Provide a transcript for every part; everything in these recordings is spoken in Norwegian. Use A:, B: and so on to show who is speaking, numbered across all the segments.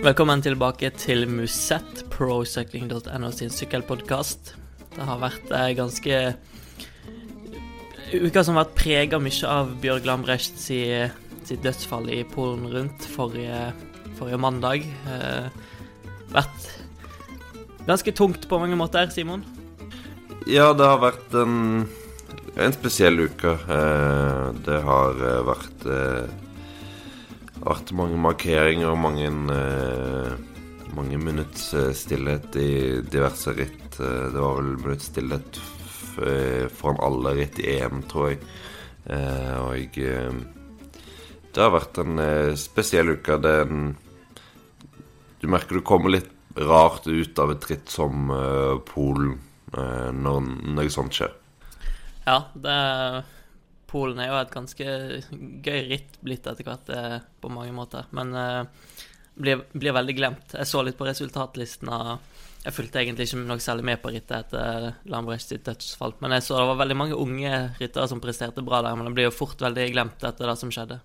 A: Velkommen tilbake til Musett, procycling.no sin sykkelpodkast. Det har vært eh, ganske Uka som har vært prega mye av Bjørg Lambrecht si, sitt dødsfall i Polen rundt forrige, forrige mandag. Eh, vært ganske tungt på mange måter, Simon?
B: Ja, det har vært en, en spesiell uke. Eh, det har eh, vært eh, vært mange markeringer og mange, eh, mange minutts eh, stillhet i diverse ritt. Det var vel minutts stillhet foran alle ritt i EM, tror jeg. Og eh, det har vært en eh, spesiell uke. Det er en Du merker du kommer litt rart ut av et ritt som eh, Polen eh, når noe sånt skjer.
A: Ja, det Polen er jo et ganske gøy ritt blitt etter hvert eh, på mange måter. Men eh, blir, blir veldig glemt. Jeg så litt på resultatlisten. og Jeg fulgte egentlig ikke noe særlig med på rittet etter Lambrecht sitt dødsfall. Men jeg så det var veldig mange unge ryttere som presterte bra der. Men det blir jo fort veldig glemt etter det som skjedde.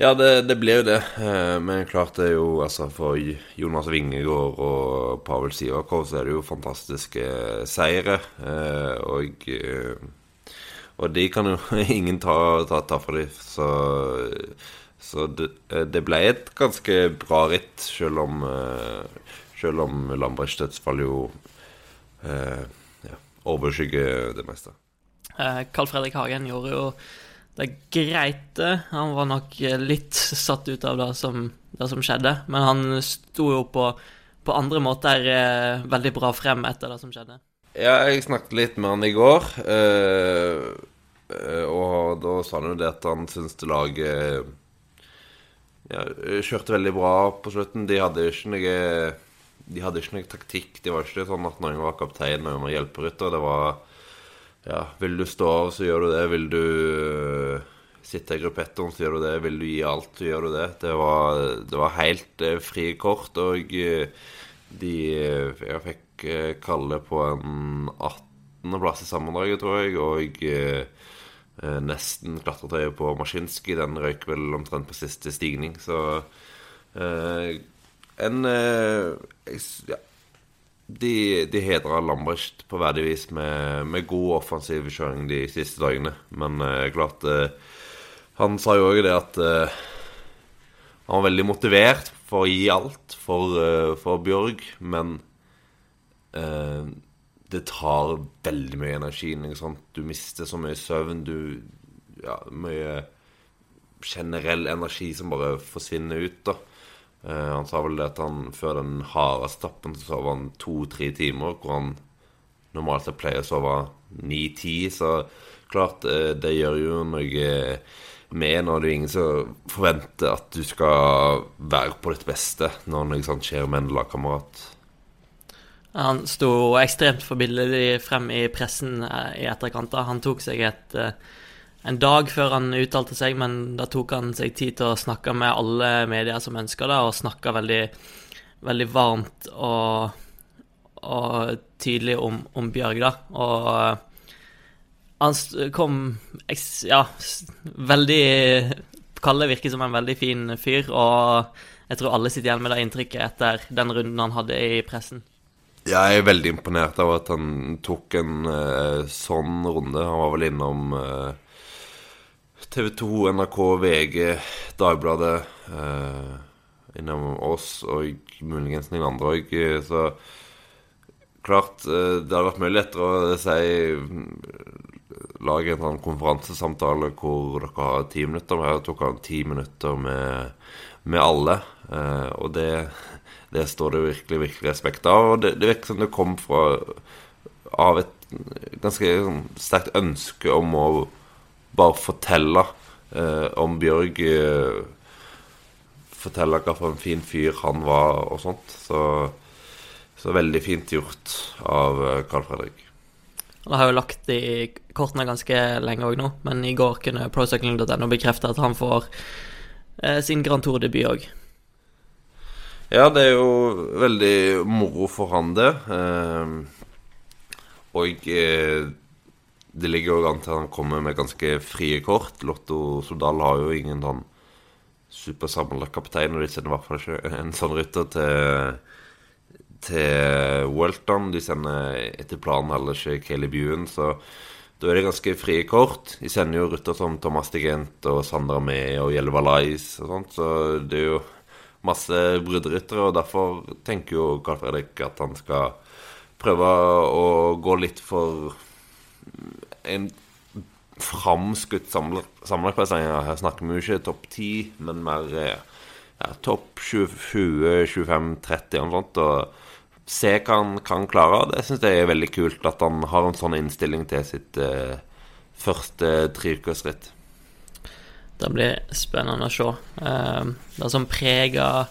B: Ja, det, det blir jo det. Eh, Men klart det er jo altså For Jonas Vingegård og Pavel Sivakov så er det jo fantastiske seire. Eh, Og, eh, og de kan jo ingen ta, ta, ta fra dem. Så, så det, det ble et ganske bra ritt, selv om, selv om Lambrechts dødsfall jo ja, overskygger det meste.
A: Carl Fredrik Hagen gjorde jo det greit, det. Han var nok eh, litt satt ut av det som, det som skjedde. Men han sto jo på, på andre måter eh, veldig bra frem etter det som skjedde.
B: Ja, jeg snakket litt med han i går. eh, eh, og da sa han jo det at han syntes det laget ja, kjørte veldig bra på slutten. De hadde ikke noe De hadde ikke noe taktikk. De var ikke sånn at noen var kaptein og noen var hjelperytter. Det var Ja, vil du stå av, så gjør du det. Vil du eh, sitte i gruppettoen, så gjør du det. Vil du gi alt, så gjør du det. Det var, det var helt fri frie kort, og eh, de eh, Jeg fikk eh, kalle på en 18.-plass i sammendraget, tror jeg, og eh, eh, nesten klatret jeg på Maskinski. Den røyk vel omtrent på siste stigning, så eh, En eh, Ja. De, de hedra Lambrecht på verdig vis med, med god offensiv kjøring de siste dagene. Men eh, klart eh, Han sa jo òg det at eh, han var veldig motivert for å gi alt for, eh, for Bjørg, men eh, det tar veldig mye energi. Du mister så mye søvn. Du Ja, mye generell energi som bare forsvinner ut, da. Eh, han sa vel det at han før den harde stappen så sov han to-tre timer, hvor han normalt sett pleier å sove ni-ti. Så klart, eh, det gjør jo noe med når det er ingen som forventer at du skal være på ditt beste når noe sånt skjer med en lagkamerat.
A: Han sto ekstremt forbilledlig frem i pressen eh, i etterkant. Han tok seg et, eh, en dag før han uttalte seg, men da tok han seg tid til å snakke med alle medier som ønska det, og snakka veldig, veldig varmt og, og tydelig om, om Bjørg, da. Og eh, han kom ja, veldig Kalle virker som en veldig fin fyr, og jeg tror alle sitter igjen med det inntrykket etter den runden han hadde i pressen.
B: Jeg er veldig imponert av at han tok en uh, sånn runde. Han var vel innom eh, TV 2, NRK, VG, Dagbladet. eh, innom oss og muligens noen andre òg. Så klart eh, det hadde vært mye lettere å si Lage en sånn konferansesamtale hvor dere har ti minutter. Men tok han ti minutter med, med alle. eh, og det det står det virkelig virkelig respekt av. Og det, det virker som det kom fra av et ganske sånn, sterkt ønske om å bare fortelle eh, om Bjørg. Eh, fortelle hva for en fin fyr han var, og sånt. Så, så veldig fint gjort av eh, Carl Fredrik.
A: Han har jo lagt i kortene ganske lenge òg nå, men i går kunne procycling.no bekrefte at han får eh, sin Grand Tour-debut òg.
B: Ja, det er jo veldig moro for han, det. Eh, og eh, det ligger jo an til at han kommer med ganske frie kort. Lotto Sodal har jo ingen sånn supersamla kaptein, og de sender i hvert fall ikke en sånn rytter til til Welton. De sender etter planen heller ikke Caleb Buen, så da er det ganske frie kort. De sender jo rytter som Thomas Digent og Sander Mee og Jelva Lais og sånt, så det er jo masse bruddryttere, og derfor tenker jo Carl Fredrik at han skal prøve å gå litt for en framskutt sammenlagtplassering. Her snakker vi jo ikke topp ti, men mer ja, topp 20, 25, 30 og sånt. Og se hva han kan klare. Det syns jeg er veldig kult at han har en sånn innstilling til sitt eh, første treukersritt.
A: Det blir spennende å se. Uh, det som prega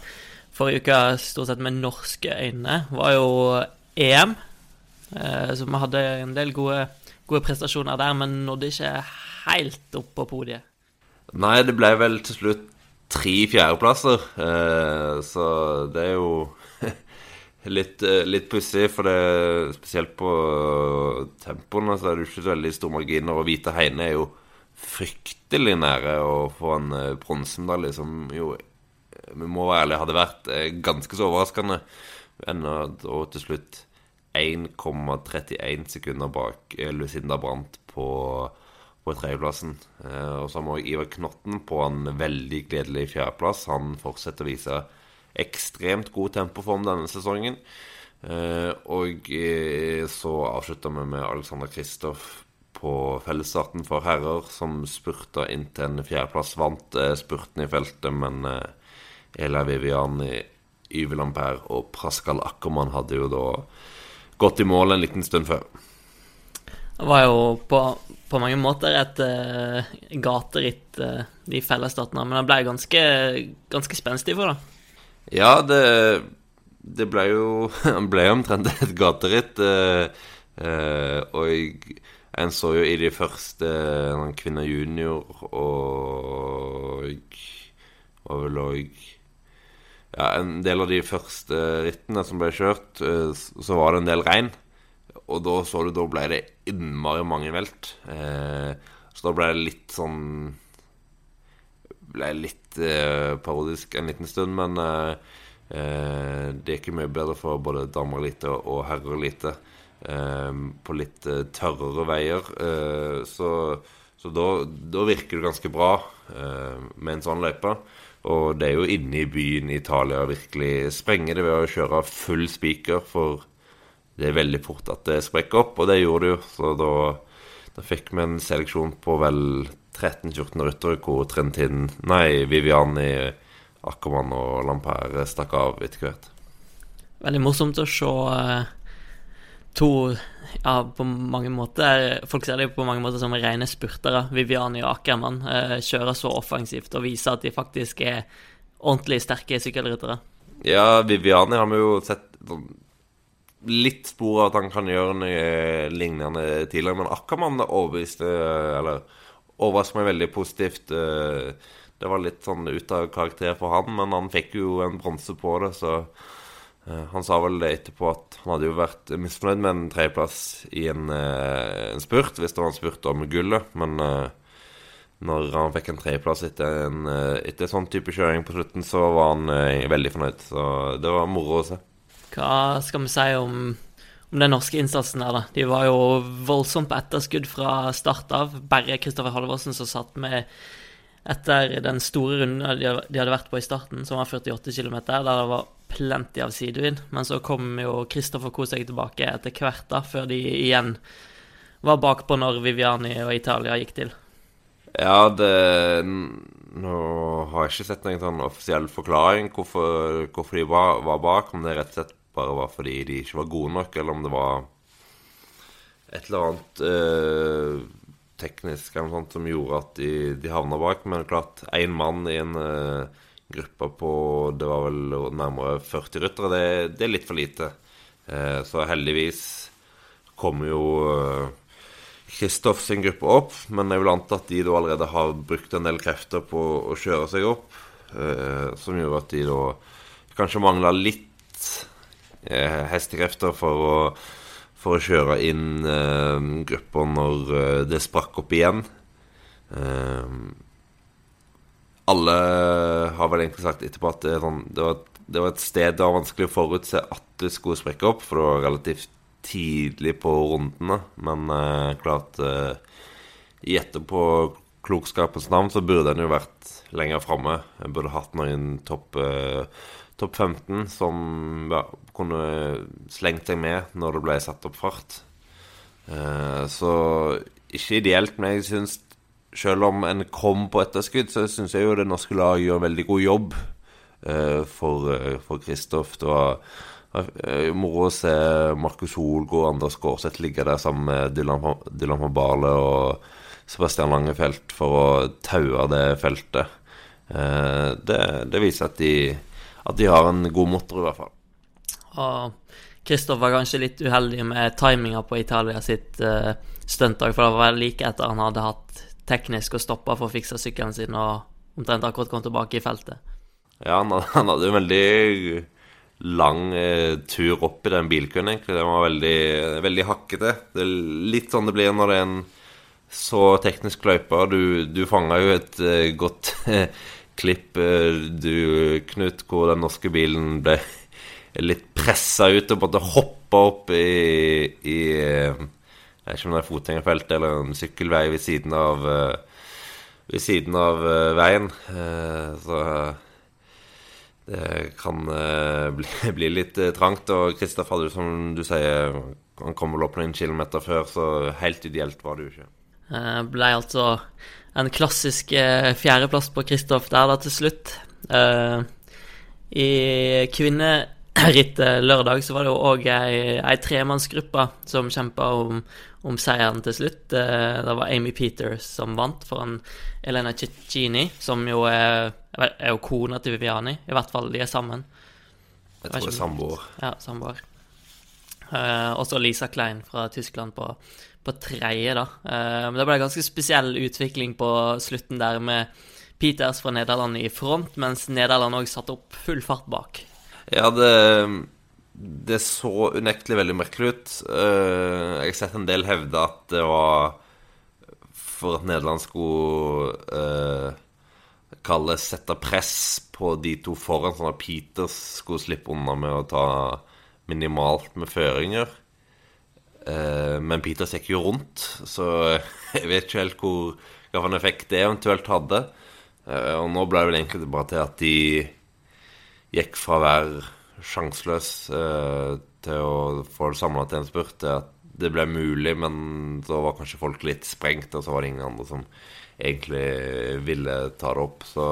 A: forrige uke stort sett med norske øyne, var jo EM. Uh, så vi hadde en del gode, gode prestasjoner der, men nådde ikke helt opp på podiet.
B: Nei, det ble vel til slutt tre fjerdeplasser. Uh, så det er jo litt, litt pussig, for det, spesielt på tempoene så er det ikke så veldig store marginer. Og Hvite Heine er jo fryktelig nære å få en uh, bronsemedalje, som jo vi må være ærlige hadde vært ganske så overraskende. Enda og til slutt 1,31 sekunder bak uh, Lucinda Brandt på, på tredjeplassen. Uh, og så har vi òg Ivar Knotten på en veldig gledelig fjerdeplass. Han fortsetter å vise ekstremt god tempoform denne sesongen. og så avslutter vi med Alexander Kristoff på fellesstarten for herrer, som spurta inn til en fjerdeplass. Vant eh, spurten i feltet, men eh, Ela Viviani, Yve Lampert og Praskal Ackermann hadde jo da gått i mål en liten stund før.
A: Det var jo på, på mange måter et uh, gateritt, uh, de fellesstatene. men det ble ganske, ganske spenstig for det.
B: Ja, det, det ble jo ble omtrent et gateritt. Uh, og en så jo i de første Kvinner junior og var vel òg ja, En del av de første rittene som ble kjørt, eh, så var det en del regn. Og da så du, da ble det innmari mange velt. Eh, så da ble det litt sånn Ble litt eh, parodisk en liten stund, men det er ikke mye bedre for både damer lite og herrer lite. På litt tørrere veier. Så, så da, da, virker det ganske bra eh, med en sånn løype. Og det er jo inne i byen i Italia virkelig sprenger det ved å kjøre full spiker, for det er veldig fort at det sprekker opp, og det gjorde det jo. Så da, da fikk vi en seleksjon på vel 13-14 ryttere hvor Trentin Nei, Viviani, Ackermann og Lampere stakk av etter hvert.
A: Veldig morsomt å se to ja, på mange måter Folk ser det på mange måter som rene spurtere. Viviani og Ackermann eh, kjører så offensivt og viser at de faktisk er ordentlig sterke sykkelryttere.
B: Ja, Viviani har vi jo sett litt spor av at han kan gjøre noe lignende tidligere. Men Ackermann overbeviste Eller overrasket meg veldig positivt. Eh, det var litt sånn ut av karakter for han, men han fikk jo en bronse på det, så han sa vel det etterpå at han hadde jo vært misfornøyd med en tredjeplass i en, eh, en, spurt, hvis det var en spurt om gullet. Men uh, når han fikk en tredjeplass etter en etter sånn type kjøring på slutten, så var han veldig fornøyd. Så det var moro å se.
A: Hva skal vi si om, om den norske innsatsen der, da? De var jo voldsomt på etterskudd fra start av. Bare Kristoffer Halvorsen som satt med etter den store runden de hadde vært på i starten, som var 48 km, der det var plenty av sidevind. Men så kom jo Kristoffer Kosek tilbake etter hvert, da, før de igjen var bakpå når Viviani og Italia gikk til.
B: Ja, det Nå har jeg ikke sett noen sånn offisiell forklaring hvorfor, hvorfor de var, var, bak. Om det rett og slett bare var fordi de ikke var gode nok, eller om det var et eller annet øh, teknisk eller noe sånt som gjorde at de, de havna bak. Men klart, én mann i en uh, gruppe på det var vel nærmere 40 ryttere. Det, det, er litt for lite. Uh, så heldigvis kommer jo Kristoff eh, sin gruppe opp, men jeg vil anta at de da allerede har brukt en del krefter på å kjøre seg opp, som gjør at de da kanskje mangla litt hestekrefter for å, for å kjøre inn eh, grupper når eh, det sprakk opp igjen. Eh, alle har vel egentlig sagt etterpå at det, sånn, det, var, det, var, et sted det var vanskelig å forutse at det skulle sprekke opp, for det var relativt tidlig på rundene. Men eh, klart eh, I etterpå klokskapens navn så burde en jo vært lenger framme. En burde hatt noen topp eh, top 15 som ja, kunne slengt seg med når det ble satt opp fart. Eh, så ikke ideelt, men jeg syns selv om en kom på etterskudd, så syns jeg jo det norske laget gjør veldig god jobb uh, for, uh, Kristoff. Det var moro å se Markus Holgo og Anders Gårdseth ligge der sammen med Dylan, van Barle og Sebastian Langefelt for å taue det feltet. Det, det, viser at de, at de har en god motor, i hvert fall.
A: Og Kristoff var kanskje litt uheldig med timinga på Italia sitt uh, stuntdag, for det var like etter han hadde hatt teknisk og stoppa for å fikse sykkelen sin og omtrent akkurat kom tilbake i feltet.
B: Ja, han, han hadde en veldig lang eh, tur opp i den bilkøen, egentlig. Den var veldig, veldig hakkete. Det er litt sånn det blir når det er en så teknisk løype. Du, du fanga jo et eh, godt eh, klipp, eh, du, Knut, hvor den norske bilen ble litt pressa ut og måtte hoppe opp i, i eh, jeg vet ikke om det er fotgjengerfelt eller en sykkelvei ved siden av, uh, ved siden av uh, veien. Uh, så det kan bli, bli, litt trangt. Og Kristoff hadde jo, som du sier, han kom vel opp noen kilometer før, så helt ideelt var det jo ikke.
A: Jeg ble altså en klassisk fjerdeplass på Kristoff der da til slutt. I kvinnerittet lørdag så var det jo òg ei, ei tremannsgruppe som kjempa om, om, seieren til slutt. Det var Amy Peters som vant foran Elena Cicchini, som jo er, er jo kona til Viviani. I hvert fall, de er sammen.
B: Jeg tror det er samboer.
A: Ja, samboer. Eh, også Lisa Klein fra Tyskland på, på tredje, da. Uh, men det ble en ganske spesiell utvikling på slutten der med Peters fra Nederland i front, mens Nederland òg satte opp full fart bak.
B: Ja, det, det så unektelig veldig merkelig ut. Eh, jeg har sett en del hevde at det var for at Nederland skulle uh, kalle sette press på de to foran, sånn at Peters skulle slippe unna med å ta minimalt med føringer. Uh, men Peters gikk jo rundt, så jeg vet ikke helt hvor hvilken effekt det eventuelt hadde. Uh, og nå ble det vel egentlig bare til at de gikk fra å være sjanseløs eh, til å få det samla til en spurt, til at det ble mulig, men så var kanskje folk litt sprengt, og så var det ingen andre som egentlig ville ta det opp. Så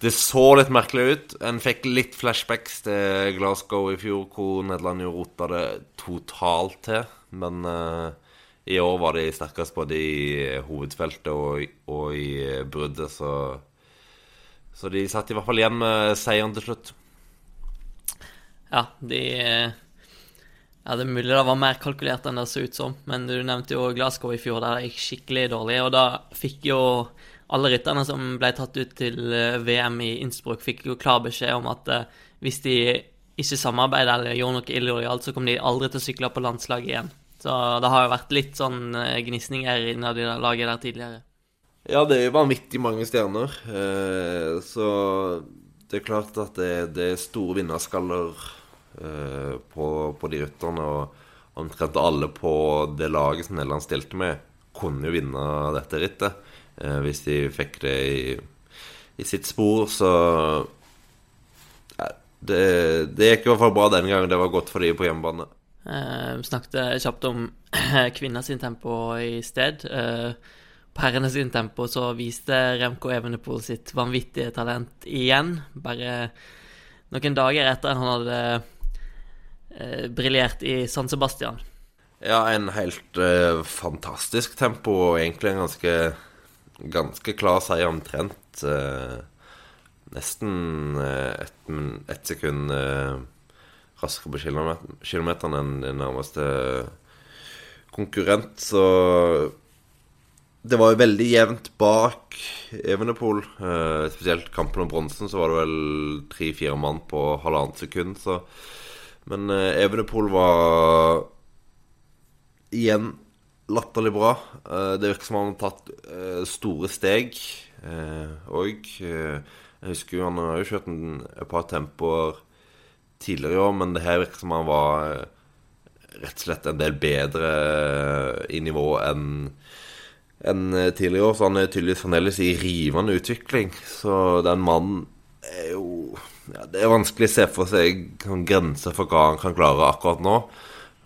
B: det så litt merkelig ut. En fikk litt flashbacks til Glasgow i fjor, hvor Nederland jo rota det totalt til. Men uh, i år var de sterkest både i hovedfeltet og, og i bruddet, så så de satt i hvert fall igjen med seieren til slutt.
A: Ja, de Ja, det er mulig det var mer kalkulert enn det så ut som, men du nevnte jo Glasgow i fjor, der det gikk skikkelig dårlig. Og da fikk jo alle rytterne som ble tatt ut til eh, VM i Innsbruck, fikk jo klar beskjed om at uh, hvis de ikke samarbeider eller gjorde noe illojalt, så kom de aldri til å sykle på landslaget igjen. Så det har jo vært litt sånn uh, gnisninger innad i laget der tidligere.
B: Ja, det er jo vanvittig mange stjerner. Eh, så det er klart at det, det er store vinnerskaller eh, på, på, de rytterne. Og omtrent alle på det laget som Nederland stilte med, kunne jo vinne dette rittet. Eh, hvis de fikk det i, i sitt spor, så ja, det, det, gikk i hvert fall bra denne gangen. Det var godt for de på hjemmebane.
A: Eh, vi snakket kjapt om kvinners tempo i sted. Eh, på herrenes tempo så viste Remco Evenepool sitt vanvittige talent igjen. Bare noen dager etter han hadde eh, briljert i San Sebastian.
B: Ja, en helt eh, fantastisk tempo, og egentlig en ganske, ganske klar seier omtrent. Eh, nesten eh, ett et sekund eh, raskere på kilometeren enn din nærmeste konkurrent, så det var jo veldig jevnt bak Evenepool. Eh, spesielt kampen om bronsen, så var det vel tre-fire mann på halvannet sekund. Så. Men eh, Evenepool var igjen latterlig bra. Eh, det virker som han har tatt eh, store steg òg. Eh, jeg husker jo han har jo kjørt en, par tempoer tidligere i år, men det her virker som han var rett og slett en del bedre i nivå enn enn tidligere år, så han er tydeligvis fremdeles i rivende utvikling. Så den mannen er jo ja, Det er vanskelig å se for seg grenser grense for hva han kan klare akkurat nå.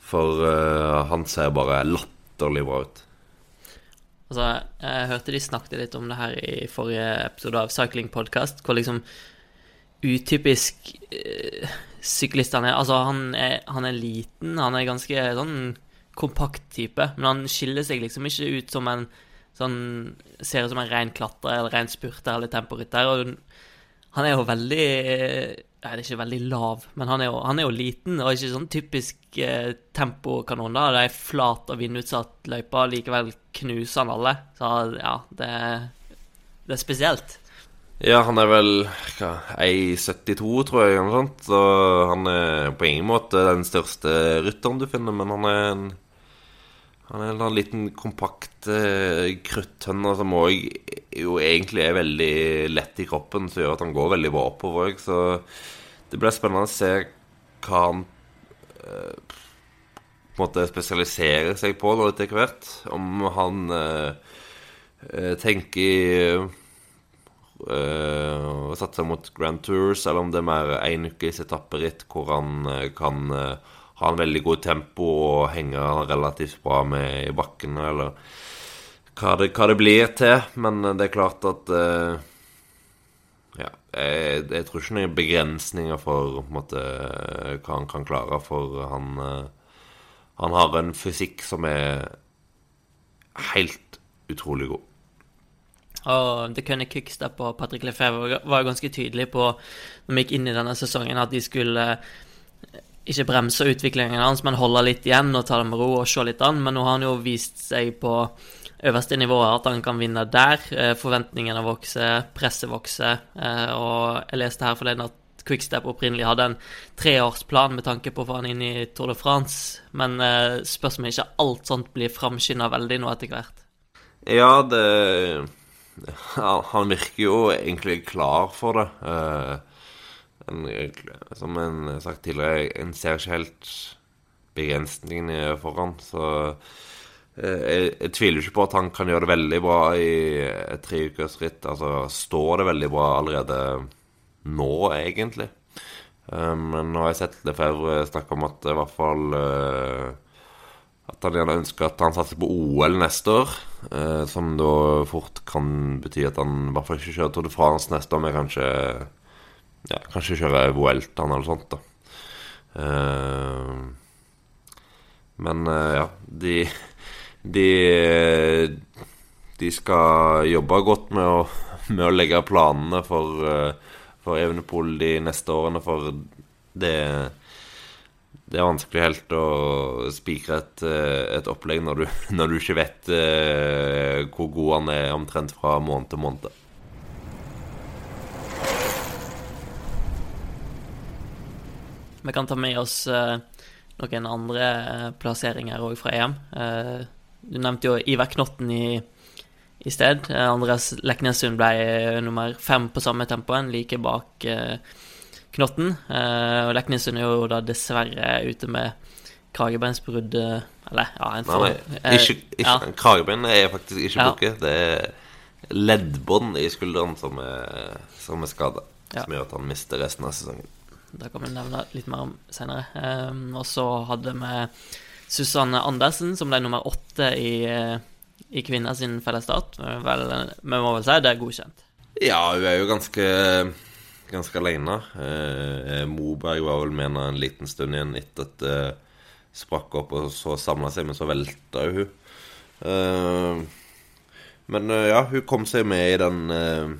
B: For uh, han ser bare latterlig bra ut.
A: Altså, jeg hørte de snakket litt om det her i forrige episode av Cycling Podcast, hvor liksom utypisk øh, syklist han er. Altså, han er, han er liten, han er ganske sånn kompakt type, men han skiller seg liksom ikke ut som en sånn Ser ut som en ren klatrer eller ren spurter eller temporytter. Og han er jo veldig Nei, det er ikke veldig lav, men han er jo, han er jo liten og ikke sånn typisk eh, tempokanon. da, Det er flat og vindutsatt løype, likevel knuser han alle. Så ja, det, det er spesielt.
B: Ja, han er vel hva, 1,72, tror jeg, eller noe sånt. Så han er på ingen måte den største rytteren du finner, men han er en han er en liten kompakt eh, kruttønne som òg jo egentlig er veldig lett i kroppen, som gjør at han går veldig bra oppover òg. Så det blir spennende å se hva han eh, på en måte spesialiserer seg på nå etter hvert. Om han eh, tenker Å å satse mot Grand Tours, eller om det er mer én ukes etapperitt hvor han kan ha en veldig god tempo og henger relativt bra med i bakken, eller hva det, hva det blir til. Men det er klart at uh, Ja, jeg, jeg, tror ikke noen begrensninger for måte, hva han kan klare, for han uh, Han har en fysikk som er helt utrolig god.
A: Og det kunne Quickstep og Patrick Lefebvre var ganske tydelige på når vi gikk inn i denne sesongen, at de skulle ikke bremse utviklingen hans, men holde litt igjen og ta det med ro og se litt an. Men nå har han jo vist seg på øverste nivået at han kan vinne der. Eh, forventningene vokser, presset vokser. Eh, og jeg leste her forleden at Quickstep opprinnelig hadde en treårsplan med tanke på å få han inn i Tour de France, men eh, spørs om ikke alt sånt blir framskynda veldig nå etter hvert.
B: Ja, det Han virker jo egentlig klar for det. En, som en sagt tidligere, en ser ikke helt begrensningene foran. Så eh, jeg, jeg, tviler ikke på at han kan gjøre det veldig bra i et treukersritt. Altså står det veldig bra allerede nå, egentlig. Eh, men nå har jeg sett Lefebvre snakke om at i hvert fall eh, At han gjerne ønsker at han satser på OL neste år. Som da fort kan bety at han i hvert fall ikke kjører Tour de France neste år, men kanskje ja, kanskje kjøre Vueltaen eller sånt, da. Uh, men uh, ja, de, de De skal jobbe godt med å, med å legge planene for, uh, for Evenepool de neste årene, for det det er vanskelig helt å spikre et, et, opplegg når du, når du ikke vet hvor god han er omtrent fra måned til måned.
A: Vi kan ta med oss uh, noen andre uh, plasseringer òg fra EM. Uh, du nevnte jo Iver Knotten i, i sted. Andreas Leknessund ble nummer fem på samme tempoen, like bak Knotten. og Leknessund er jo da dessverre ute med kragebeinsbrudd Eller, ja, en
B: for, Nei, nei ikke, ikke, ja. Kragebein er faktisk ikke ja. Ja. Det er leddbånd i skulderen som er, som er skada, ja. som gjør at han mister resten av sesongen.
A: Det kan vi nevne litt mer om senere. Um, og så hadde vi Susanne Andersen, som ble nummer åtte i, i kvinner sin fellesstart. Vel, vi må vel si det er godkjent?
B: Ja, hun er jo ganske, ganske alene. Eh, Moberg var vel med en liten stund igjen etter at det eh, sprakk opp og så samla seg, men så velta jo hun. Eh, men eh, ja, hun kom seg med i den eh,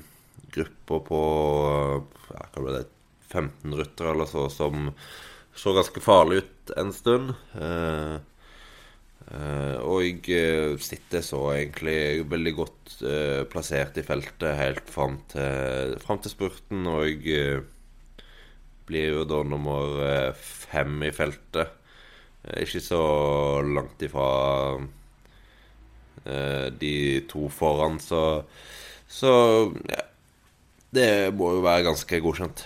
B: gruppa på ja, hva ble det, 15 ryttere eller så som så ganske farlig ut en stund. Eh, eh, og jeg sitter så egentlig veldig godt eh, plassert i feltet helt fram til, fram til spurten. Og jeg uh, blir jo da nummer fem i feltet. ikke så langt ifra de to foran, så, så ja, det må jo være ganske godkjent.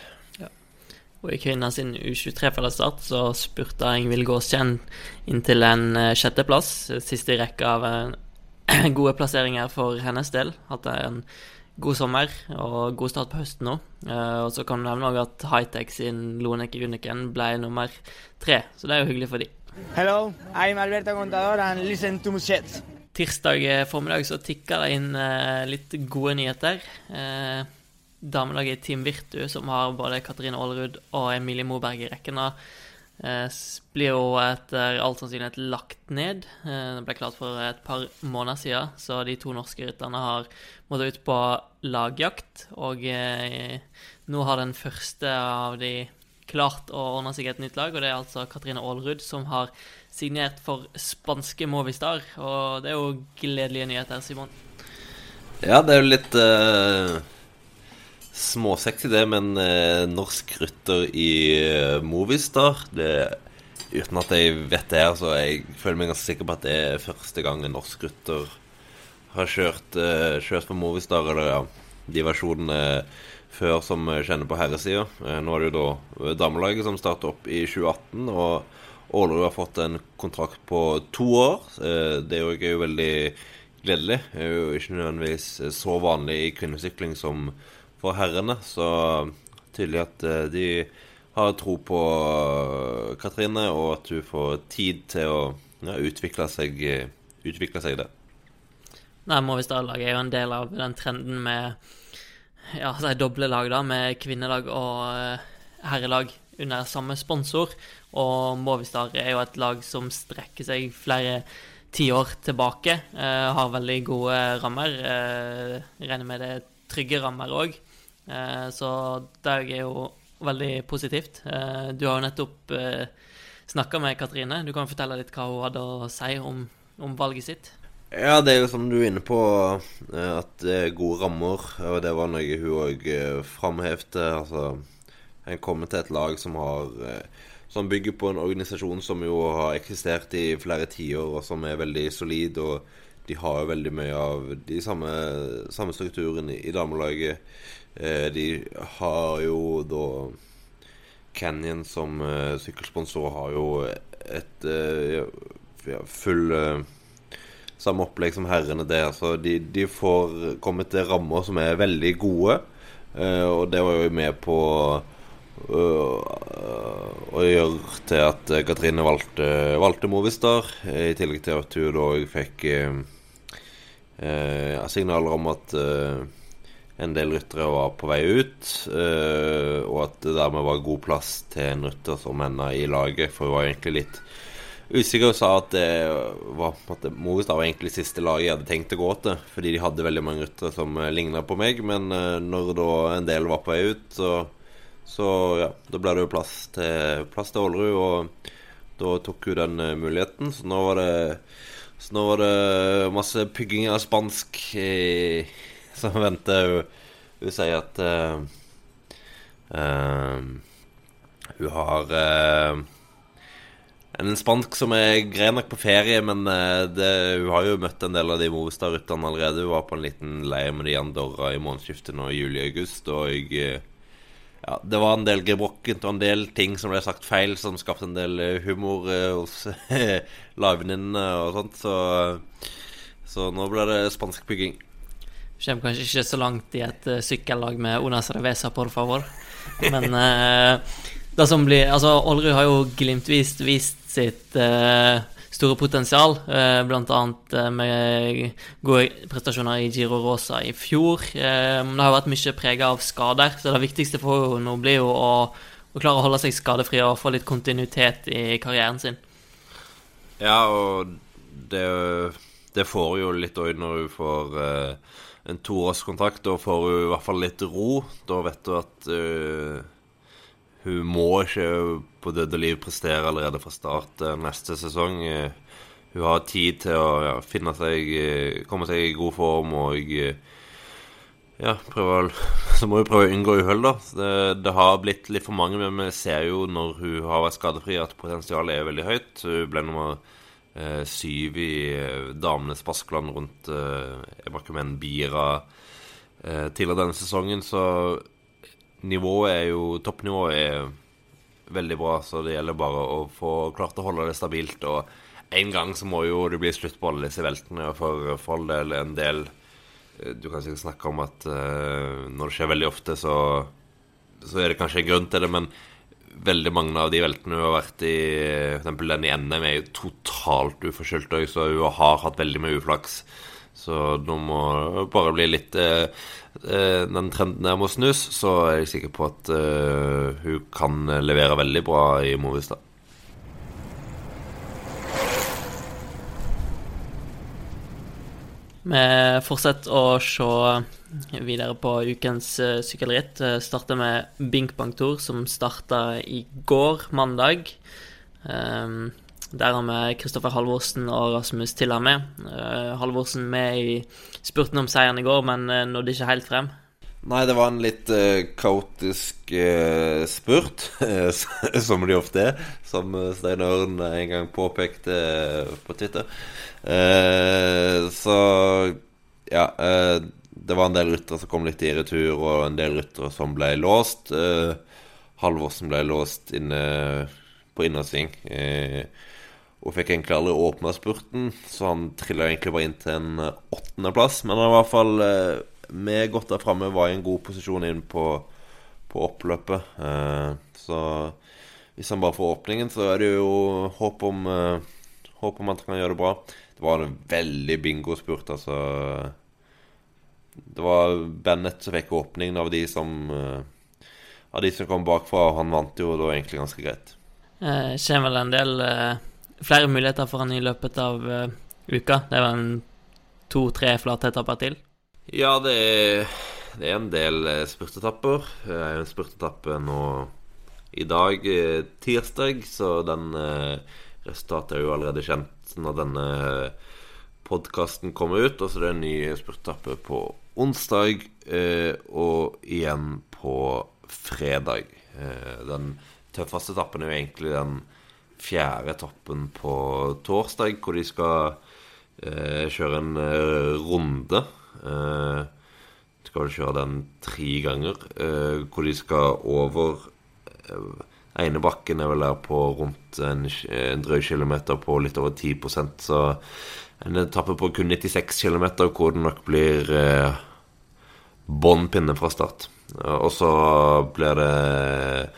A: Og i kvinner sin U23-fellesstart så spurta Ingvild Gåskjenn inn til en eh, sjetteplass. Siste i rekka av eh, gode plasseringer for hennes del. Hatt en god sommer og god start på høsten nå. Uh, og så kan du nevne også at Hightech sin Loneke Uniken ble nummer tre, så det er jo hyggelig for de.
C: Hello, I'm Alberto Contador and listen to Muschets.
A: Tirsdag formiddag så tikka det inn litt gode nyheter. Damelaget Team Virtu, som har både Katrine Aalerud og Emilie Moberg i rekken, eh, blir jo etter all sannsynlighet lagt ned. Eh, det ble klart for et par måneder siden, så de to norske rytterne har måttet ut på lagjakt. Og eh, nå har den første av de klart å ordne seg et nytt lag, og det er altså Katrine Aalrud som har signert for spanske Movistar. Og det er jo gledelige nyheter, Simon.
B: Ja, det er jo litt uh småsexy, det, men eh, norsk rytter i eh, Movistar det, Uten at jeg vet det, altså, jeg føler meg ganske sikker på at det er første gang en norsk rytter har kjørt, eh, kjørt for Movistar, eller ja, de versjonene før som kjenner på herresida. Eh, nå er det jo da damelaget som starter opp i 2018, og Ålerud har fått en kontrakt på to år. Eh, det er jo veldig gledelig. Det er jo ikke nødvendigvis så vanlig i kvinnesykling som for herrene. Så tydelig at eh, de har tro på eh, Katrine, og at hun får tid til å ja, utvikle, seg, utvikle seg det.
A: Nei, Movistar-laget er jo en del av den trenden med ja, de doble lag, da, med kvinnelag og herrelag under samme sponsor. Og Movistar er jo et lag som strekker seg flere tiår tilbake. Eh, har veldig gode rammer. Eh, regner med det er trygge rammer òg. Eh, så det er jo veldig positivt. Eh, du har jo nettopp eh, snakka med Katrine. Du kan fortelle litt hva hun hadde å si om, om valget sitt.
B: Ja, det er jo som du er inne på, at det er gode rammer. Og det var noe hun òg framhevde. Altså, en kommer til et lag som har Som bygger på en organisasjon som jo har eksistert i flere tiår, og som er veldig solid. Og de har jo veldig mye av de samme, samme strukturene i damelaget. Eh, de har jo da Canyon som uh, sykkelsponsor har jo et uh, ja, full uh, Samme opplegg som herrene der. Så de, de får kommet til rammer som er veldig gode. og det var jo med på å gjøre til at Katrine valgte, valgte Movistar. I tillegg til at hun da fikk signaler om at en del ryttere var på vei ut, uh, og at det dermed var god plass til en rytter som henne i laget. For hun var egentlig litt usikker og sa at det var at Movistar var egentlig siste laget jeg hadde tenkt å gå til. Fordi de hadde veldig mange ryttere som uh, ligna på meg. Men uh, når da en del var på vei ut, så, så ja, da ble det jo plass til, plass til Ålerud. Og da tok hun den muligheten. Så nå var det så nå var det masse pygging av spansk i som venter. Hun, hun sier at uh, uh, hun har uh, en spansk som er grei nok på ferie, men det, hun har jo møtt en del av de Movistar-rytterne allerede. Hun var på en liten leir med de Andorra i månedsskiftet nå i juli-august. Og ja, det var en del gebrokkent og en del ting som ble sagt feil, som skapte en del humor hos lagvenninnene og sånt. Så, så nå ble det spansk bygging.
A: Kommer kanskje ikke så langt i et uh, sykkellag med Onas Revesa, por favor. Men uh, det som blir Altså, Olrud har jo glimtvis vist sitt uh, store potensial, uh, bl.a. Uh, med gode prestasjoner i Giro Rosa i fjor. Uh, det har vært mye prega av skader, så det viktigste for henne nå blir jo å, å klare å holde seg skadefri og få litt kontinuitet i karrieren sin.
B: Ja, og det, det får jo litt òg når hun får uh, en toårskontrakt. Da får hun i hvert fall litt ro. Da vet du at uh, hun må ikke på døde liv prestere allerede fra start uh, neste sesong. Uh, hun har tid til å ja, finne seg eh, Komme seg i god form og eh, ja, prøve Så må hun prøve å unngå uhell, da. Det, det har blitt litt for mange, men vi ser jo når hun har vært skadefri, at potensialet er veldig høyt. Hun ble nummer eh, syv i eh, damenes Baskeland rundt eh, Emakumen Bira eh, tidligere denne sesongen, så nivået er jo Toppnivået er veldig bra, så det gjelder bare å få klart å holde det stabilt. Og en gang så må jo det bli slutt på alle disse veltene, for, for all del en del eh, Du kan sikkert snakke om at uh, når det skjer veldig ofte, så, så er det kanskje en grunn til det, men veldig mange av de veltene hun har vært i, f.eks. den i NM, er jo totalt uforskyldt òg, så hun har hatt veldig mye uflaks. Så nå må det bare bli litt eh, eh, Den trenden der må snus, så er jeg sikker på at eh, hun kan levere veldig bra i Movistad.
A: Vi fortsetter å se videre på ukens uh, sykkelritt. Uh, starter med Bink Bang Tour, som starta i går, mandag. Um, der har vi Kristoffer Halvorsen og Rasmus Tiller med. Uh, Halvorsen med i spurten om seieren i går, men nådde ikke helt frem.
B: Nei, det var en litt uh, kaotisk uh, spurt, som de ofte er. Som Stein Ørn en gang påpekte på Twitter. så ja Det var en del ryttere som kom litt i retur, og en del ryttere som ble låst. Halvorsen ble låst inne på innersving. og fikk egentlig aldri åpna spurten, så han trilla egentlig bare inn til en åttendeplass. Men han var i hvert fall med godt der framme var i en god posisjon inn på, på oppløpet. Eh, så hvis han bare får åpningen, så er det jo håp om, eh, håp om at han kan gjøre det bra. Det var en veldig bingo-spurt, altså. Det var Bennett som fikk åpningen av de som eh, Av de som kom bakfra. Han vant jo da egentlig ganske greit.
A: Eh, kommer vel en del eh, flere muligheter for han i løpet av eh, uka. Det er vel to-tre flatheter per til.
B: Ja, det er, det er en del eh, spurtetapper. Er en spurtetappe nå i dag, eh, tirsdag, så den eh, resultatet er jo allerede kjent når denne podkasten kommer ut. Og så er det en ny spurtetappe på onsdag, og igjen på fredag. Den tøffeste etappen er jo egentlig den fjerde etappen på torsdag, hvor de skal kjøre en runde skal vel kjøre den tre ganger, uh, hvor de skal over uh, ene bakken er vel der på rundt en, en drøy kilometer på litt over 10% så en etappe på kun 96 km hvor det nok blir eh, bånn pinne fra start. og så blir det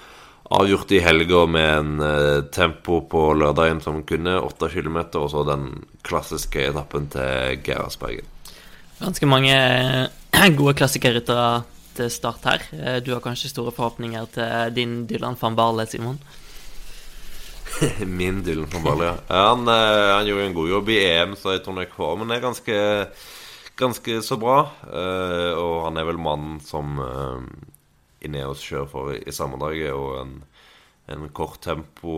B: avgjort i helga med en tempo på lørdagen som kunne 8 km, og så den klassiske etappen til Gerhardsbergen.
A: Ganske mange eh, gode klassikerryttere til start her. Eh, du har kanskje store forhåpninger til din Dylan van Barle, Simon?
B: Min Dylan van Barle, ja. Han, eh, han, gjorde en god jobb i EM, så jeg tror nok formen er ganske, ganske så bra. Og han er vel mannen som Ineos kjører for i sammendraget, og en, en kort tempo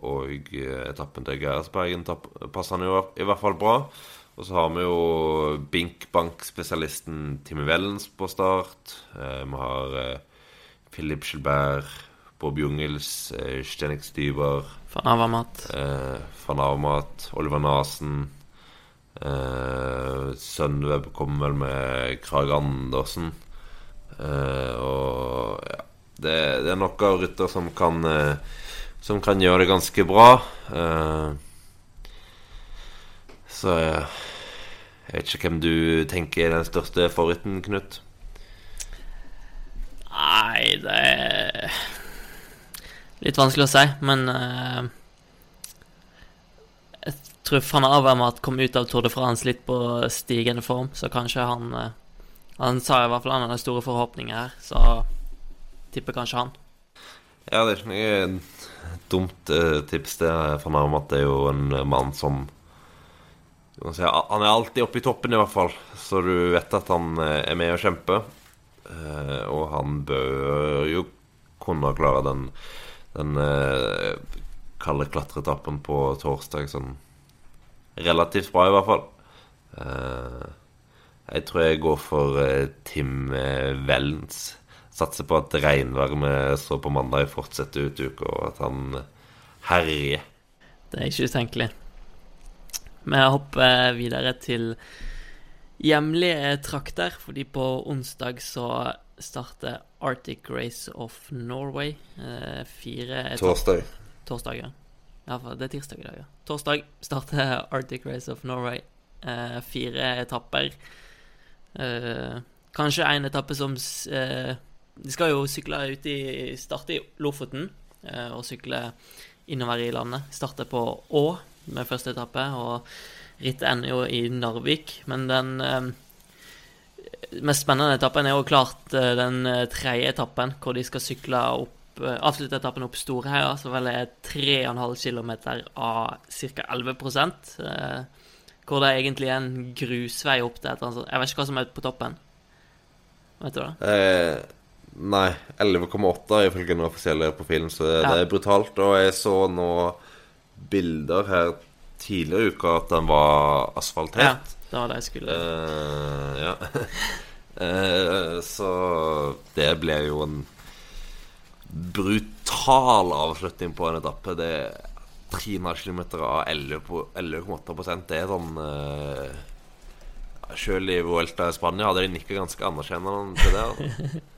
B: og etappen til Gerhardsbergen passer han jo i hvert fall bra. Og så har vi jo Bink-bank-spesialisten Timmy Wellens på start. Eh, vi har eh, Philip Gilbert, Bob Jungels, eh, Stenik Styber
A: Van Avamat.
B: Eh, Van Avamat, Oliver Nasen. Eh, Sunweb kommer vel med Krag Andersen. Og ja det, det, er nok av rytter som kan Som kan gjøre det ganske bra. så så jeg vet ikke hvem du tenker er den største favoritten, Knut?
A: Nei, det er litt vanskelig å si, men uh, Jeg tror van å kom ut av Tour de France litt på stigende form, så kanskje han uh, Han sa i hvert fall han hadde store forhåpninger her, så tipper kanskje han.
B: Ja, det er ikke noe dumt uh, tips, det. Van Avermaet er jo en mann som han er alltid oppe i toppen, i hvert fall. Så du vet at han eh, er med å kjempe. Eh, og han bør jo kunne klare den, den eh, kalde klatreetappen på torsdag sånn relativt bra, i hvert fall. Jeg tror jeg går for Tim Wellens. Satser på at regnværet vi så på mandag, fortsetter ut uka, og at han herjer.
A: Det er ikke utenkelig. Vi hopper videre til hjemlige trakter, fordi på onsdag så starter Arctic Race of Norway. Eh, fire
B: Torsdag.
A: Torsdag, ja. ja. Det er tirsdag i dag, ja. Torsdag starter Arctic Race of Norway. Eh, fire etapper. Eh, kanskje en etappe som eh, De skal jo sykle ut i Starte i Lofoten eh, og sykle innover i landet. Starte på Å med første etappe, og rittet ender jo i Narvik. Men den eh, mest spennende etappen er jo klart eh, den eh, tredje etappen, hvor de skal sykle opp Avslutte etappen opp Storheia, som vel er 3,5 km av ca. 11 eh, Hvor det egentlig er en grusvei opp til et eller. Jeg vet ikke hva som er på toppen. Vet du det?
B: Eh, nei, 11,8 ifølge den offisielle profilen, så det,
A: Ja.
B: det er brutalt. Og jeg så nå bilder her tidligere i uka at den var
A: Ja,
B: asfaltert.
A: det var det jeg skulle
B: uh, ja. uh, så det blir jo en brutal avslutning på en etappe. Det er 3,5 km av 11 på- 11,8 Det er sånn uh, Sjøl i Vuelta i Spania hadde de nikka ganske anerkjennende til det. altså.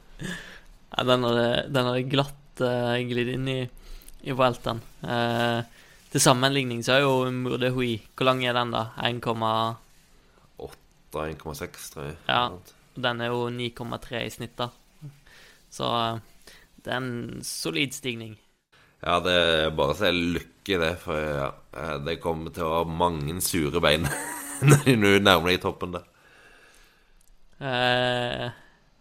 A: Ja, den hadde, glatt uh, glidd inn i, i Vueltaen. Eh, til sammenligning så er jo Murde Hui Hvor lang er den, da?
B: 1,8-1,6, tror jeg.
A: Ja. den er jo 9,3 i snitt, da. Så eh, det er en solid stigning.
B: Ja, det er bare å si lykke i det, for ja, eh, det kommer til å ha mange sure bein når de nå nærmer deg toppen der.
A: Eh,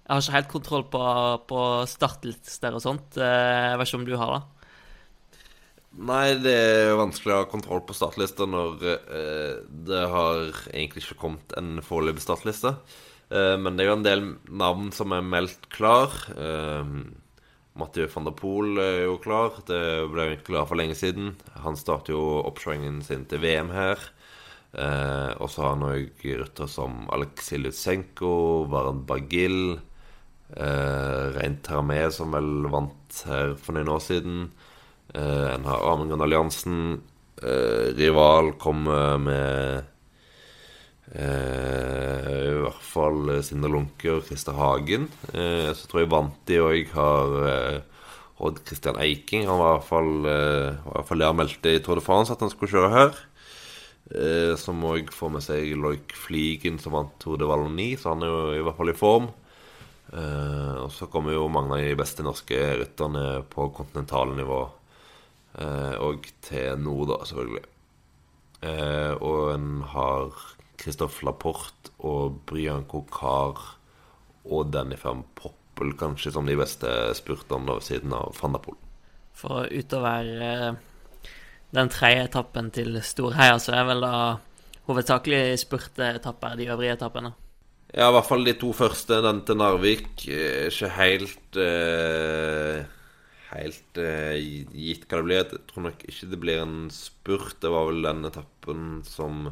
A: jeg har ikke helt kontroll på, på startlister og sånt. Jeg vet ikke om du har det?
B: Nei, det er vanskelig å ha kontroll på startlista når eh, det har egentlig ikke kommet en foreløpig startliste. Eh, men det er jo en del navn som er meldt klar. Eh, Mathieu van der Poel er jo klar. Det ble jo egentlig klar for lenge siden. Han starter jo oppkjøringen sin til VM her. Eh, og så har han òg ryttere som Aleksej Lutsenko, Varen Bagil, eh, Rein Termé, som vel vant her for noen år siden. Eh, en har Amund Alliansen. Eh, Rival kommer med eh, i hvert fall Sindre Lunke og Christer Hagen. Så tror jeg Vanti òg har Odd Christian Eiking. Han var i hvert fall, i hvert fall meldte i Tour de France at han skulle kjøre her. Eh, som òg får med seg Loik Fligen, som vant Tour de Wallonie, så han er jo i hvert fall i form. Eh, og så kommer jo mange av de beste norske rytterne på kontinentalnivå. Eh, og til nå, da, selvfølgelig. Eh, og en har Christophe Laporte og Brian Kokar og Danny van Poppel kanskje som de beste spurterne siden av Fandapol.
A: For utover eh, den tredje etappen til Storheia, så er vel da hovedsakelig spurteetapper de øvrige etappene.
B: Ja, i hvert fall de to første. Den til Narvik er ikke helt eh, Helt eh, gitt hva det blir. Jeg tror nok ikke det blir en spurt. Det var vel den etappen som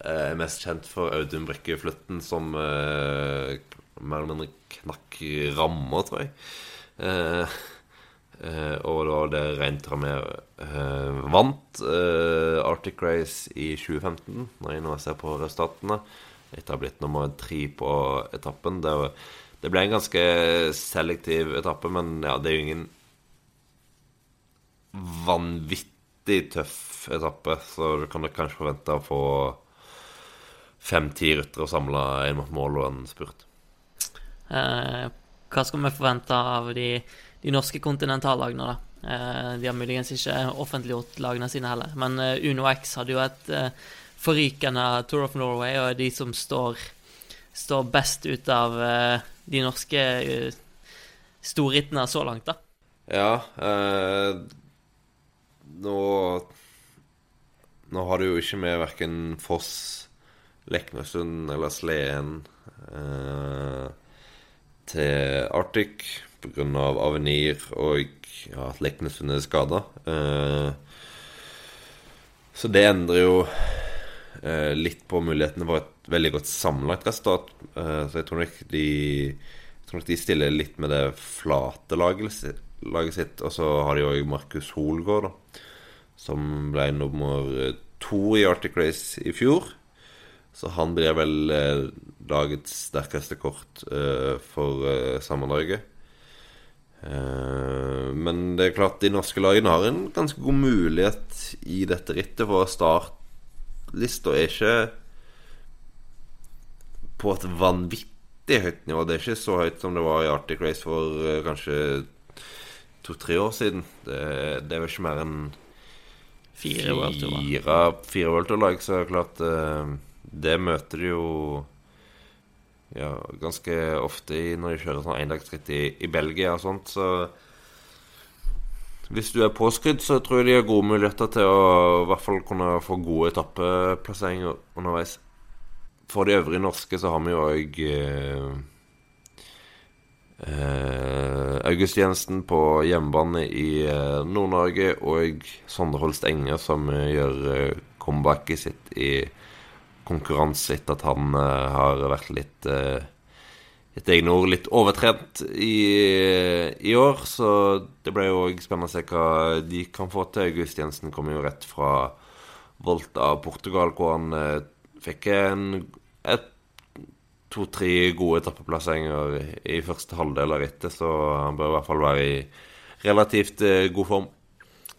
B: eh, er mest kjent for Audun Brekke Flutten, som eh, mer eller mindre knakk rammer, tror jeg. Eh, eh, og det var det Rein Tramé eh, vant Arctic Race i 2015, når jeg nå ser på resultatene. Etter å ha blitt nummer tre på etappen. Det, det ble en ganske selektiv etappe, men ja, det er jo ingen vanvittig tøff etappe, så du kan kanskje forvente å få fem-ti ryttere samla inn mot mål og en spurt.
A: Eh, hva skal vi forvente av de, de norske kontinentallagene, da? Eh, de har muligens ikke offentliggjort lagene sine heller, men eh, Uno X hadde jo et eh, forrykende Tour of Norway, og er de som står, står best ut av de norske storrittene så langt, da.
B: Ja Nå Nå har du jo ikke med verken Foss, Leknesund eller Sleden eh, til Arctic pga. Avenir og ja, at Leknesund er skada. Eh, så det endrer jo eh, litt på mulighetene for et veldig godt sammenlagt resultat. Eh, så jeg tror nok de Jeg tror nok de stiller litt med det flate laget, laget sitt. Og så har de òg Markus Holgaard, da, som ble nummer eh, to i Arctic Race i fjor. Så han blir vel eh, lagets sterkeste kort eh, for eh, sammendraget. Eh, men det er klart de norske lagene har en ganske god mulighet i dette rittet, for startlista er ikke på et vanvittig høyt nivå. Det er ikke så høyt som det var i Arctic Race for eh, kanskje to-tre år siden. Det, det er vel ikke mer enn
A: Fire World Tour.
B: fire, fire World Tour-lag, så er det klart eh, Det møter de jo ja, ganske ofte når de kjører sånn endagsritt i, i Belgia og sånt, så hvis du er påskrudd, så tror jeg de har gode muligheter til å i hvert fall kunne få gode etappeplasseringer underveis. For de øvrige norske så har vi jo òg eh, August Jensen på hjemmebane i eh, Nord-Norge, og Sondre Holst Enge som eh, gjør comebacket sitt i konkurranse etter at han har vært litt et egne ord litt overtrent i, i år. Så det ble jo òg spennende å se hva de kan få til. August Jensen kom jo rett fra Volta Portugal, hvor han fikk en et, to-tre gode etappeplasseringer i første halvdel av rittet, så han bør i hvert fall være i relativt eh, god form.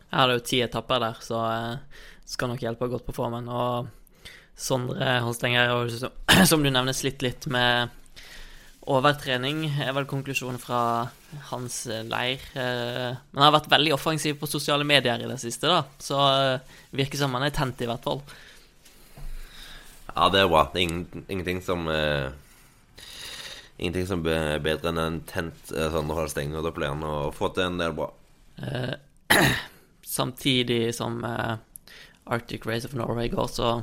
A: Jeg hadde jo ti etapper der, så eh, skal nok hjelpe godt på formen. Og Sondre Holstenger har som- du nevner, slitt litt med overtrening, er vel konklusjonen fra hans eh, leir. Men han har vært veldig offensiv på sosiale medier i det siste, da. Så virker som han er tent, i hvert fall.
B: Ja, det er bra. Det er ingenting som eh, Ingenting som er bedre enn en tent eh, Sondre Hall Stenger. opp pleier Og få til en del bra.
A: Eh, samtidig som eh, Arctic Race of Norway går, så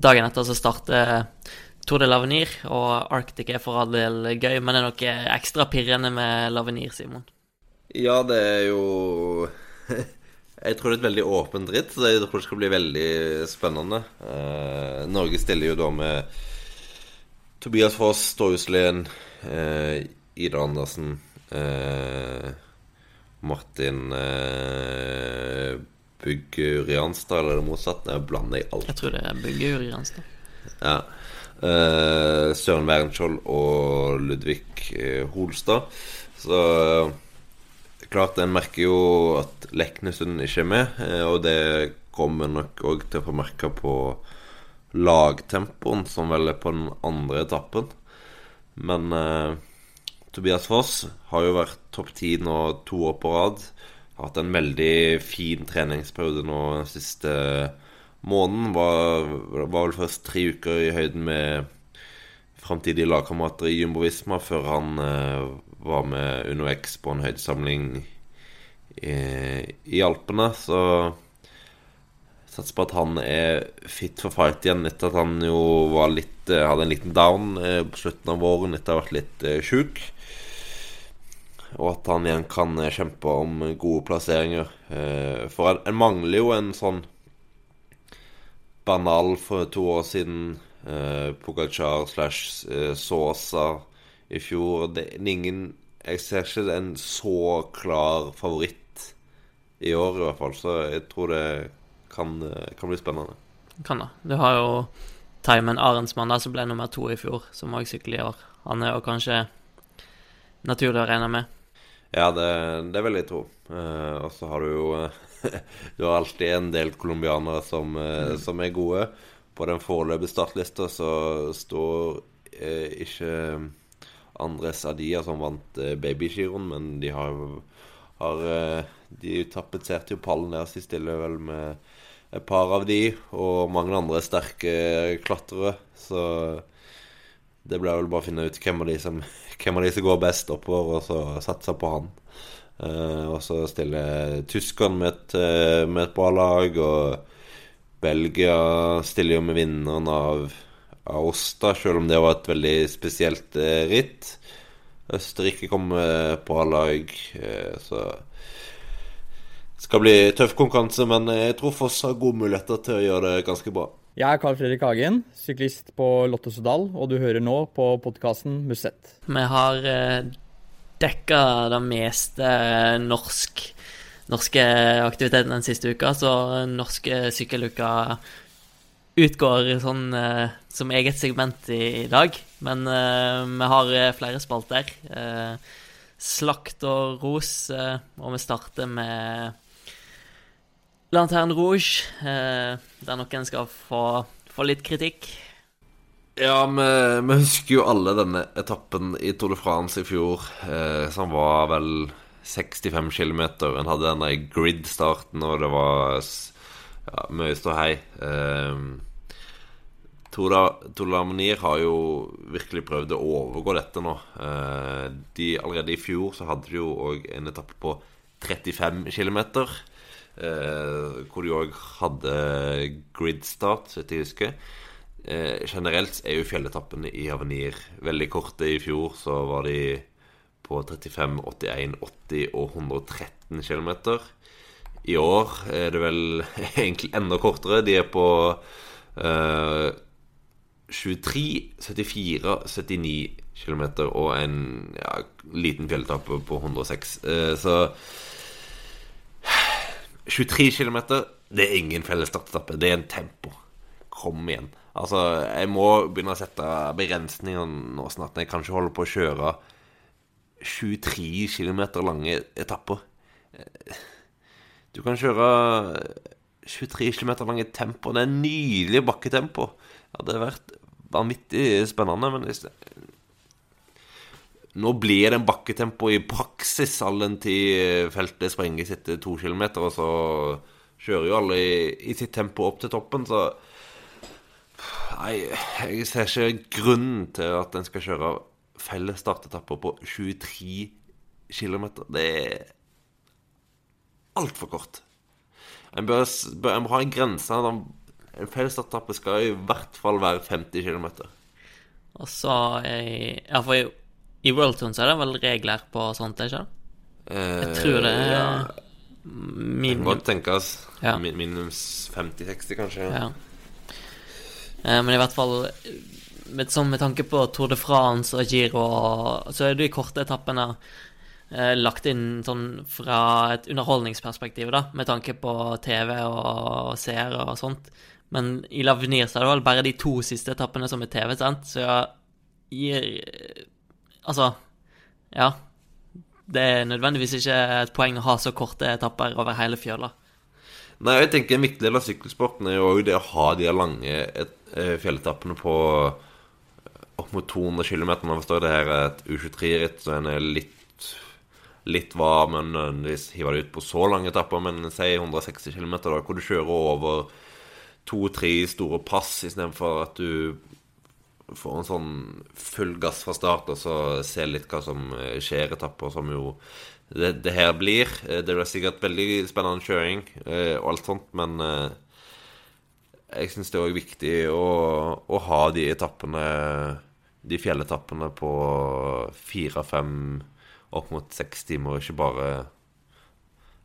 A: dagen etter så starter Tour de Lavenir, og Arctic er for all del gøy, men det er noe ekstra pirrende med Lavenir, Simon.
B: Ja, det er jo Jeg tror det er et veldig åpent ritt, så jeg tror det skal bli veldig spennende. Eh, Norge stiller jo da med Tobias Foss, Torjuslien, eh, Ida Andersen, eh, Martin eh, Bugg Urianstad, eller det motsatte? Jeg blander i alt.
A: Jeg tror det er Bygge Urianstad.
B: Ja. Eh, Søren Wernskjold og Ludvig eh, Holstad. Så eh, klart en merker jo at Leknesund ikke er med, eh, og det kommer nok òg til å få merke på lagtempoen, som vel er på den andre etappen. Men eh, Tobias Foss har jo vært topp ti nå to år på rad. Har hatt en veldig fin treningsperiode nå den siste måneden. Var, var vel først tre uker i høyden med framtidige lagkamerater i Jumbo Visma før han eh, var med UnoX på en høydesamling i, i Alpene. Så satser på at han er fit for fight igjen etter at han jo var litt eh, hadde en liten down eh, på slutten av våren etter å ha vært litt eh, sjuk. Og at han igjen kan kjempe om gode plasseringer. For en, mangler jo en sånn banal for to år siden. Pogacar slash Sosa i fjor. Det er ingen Jeg ser ikke en så klar favoritt i år, i hvert fall. Så jeg tror det kan, eh, kan bli spennende.
A: Kan da. Du har jo Timen Arendsmann, der som ble nummer to i fjor, som òg sykler i år. Han er jo kanskje naturlig å regne med.
B: Ja, det, det vil jeg tro. Uh, og så har du jo eh, Du har alltid en del colombianere som, eh, som er gode. På den foreløpige startlista så står uh, ikke Andres Adia som vant babygiroen, men de har, har De tapetserte jo pallen der, så de stiller vel med et par av de, og mange andre sterke klatrere. Så det blir vel bare å finne ut hvem av de som, hvem av de som går best oppover, og så satse på han. Eh, og så stiller tyskerne med, et, eh, med et bra lag, og Belgia stiller jo med vinneren av, Åsta, selv om det var et veldig spesielt eh, ritt. Østerrike kommer med et bra lag, eh, så skal bli tøff konkurranse, men jeg tror Foss har gode muligheter til å gjøre det ganske bra.
D: Jeg er Carl Fredrik Hagen, syklist på Lotte Sodal, og du hører nå på podkasten Musett.
A: Vi har eh, dekka det meste norsk, norske aktiviteten den siste uka, så norske sykkeluka utgår sånn eh, som eget segment i, i dag. Men uh, vi har eh, flere spalter. Uh, slakt og ros, uh, og vi starter med Lanterne Rouge, eh, der noen skal få, få litt kritikk.
B: Ja, vi, vi husker jo alle denne etappen i Tour de France i fjor, eh, som var vel 65 km. En hadde denne grid-starten, og det var ja, mye ståhei. Eh, de har jo virkelig prøvd å overgå dette nå. Eh, de, allerede i fjor så hadde de jo òg en etappe på 35 km. Eh, hvor de òg hadde gridstart, så jeg husker. Eh, generelt er jo fjelletappene i Avenir veldig korte. I fjor så var de på 35, 81, 80 og 113 km. I år er det vel egentlig enda kortere. De er på eh, 23, 74, 79 km og en ja, liten fjelletappe på 106. Eh, så 23 km, det er ingen felles startetappe. Det er en tempo. Kom igjen. Altså, jeg må begynne å sette begrensninger nå snart. Jeg kan ikke holde på å kjøre 23 km lange etapper. Du kan kjøre 23 km lange tempo. Det er nydelig bakketempo. Det hadde vært vanvittig spennende, men nå blir det en bakketempo i praksis all den tid feltet sprenges etter to kilometer, og så kjører jo alle i, i sitt tempo opp til toppen, så Nei, jeg ser ikke grunnen til at en skal kjøre felles startetapper på 23 km. Det er altfor kort. En bør, bør, en ha en grense. En felles startetappe skal i hvert fall være 50 km.
A: Og så i, Ja, for i, Worldtun så er det vel regler på sånt, ikke sant? Jeg tror det er
B: Eh, ja, Det kan godt tenkes.
A: Ja.
B: Min, minimum 50-60, kanskje.
A: Ja. Eh, Men i hvert fall med, sånn med tanke på Tour de France og Giro, så er du i korte etappene eh, lagt inn sånn fra et underholdningsperspektiv, da, med tanke på TV og seere og sånt. Men i Lavenir så er det vel bare de to siste etappene som er TV, sant? Så jeg gir Altså, ja. Det er nødvendigvis ikke et poeng å ha så korte etapper over hele fjøla.
B: Nei, jeg tenker En viktig del av sykkelsporten er jo det å ha de lange eh, fjelletappene på eh, opp mot 200 km. Man forstår det her er et U23-ritt, så en er litt litt varm, men nødvendigvis hiver det ut på så lange etapper. Men si 160 km, da, hvor du kjører over to-tre store pass istedenfor at du får en sånn full gass fra start, og så ser litt hva som eh, skjer etapper, som jo det, det her blir. Eh, Det blir sikkert veldig spennende kjøring eh, og alt sånt, men jeg syns det er òg viktig å, å ha de etappene, de fjelletappene, på fire-fem, opp mot seks timer, ikke bare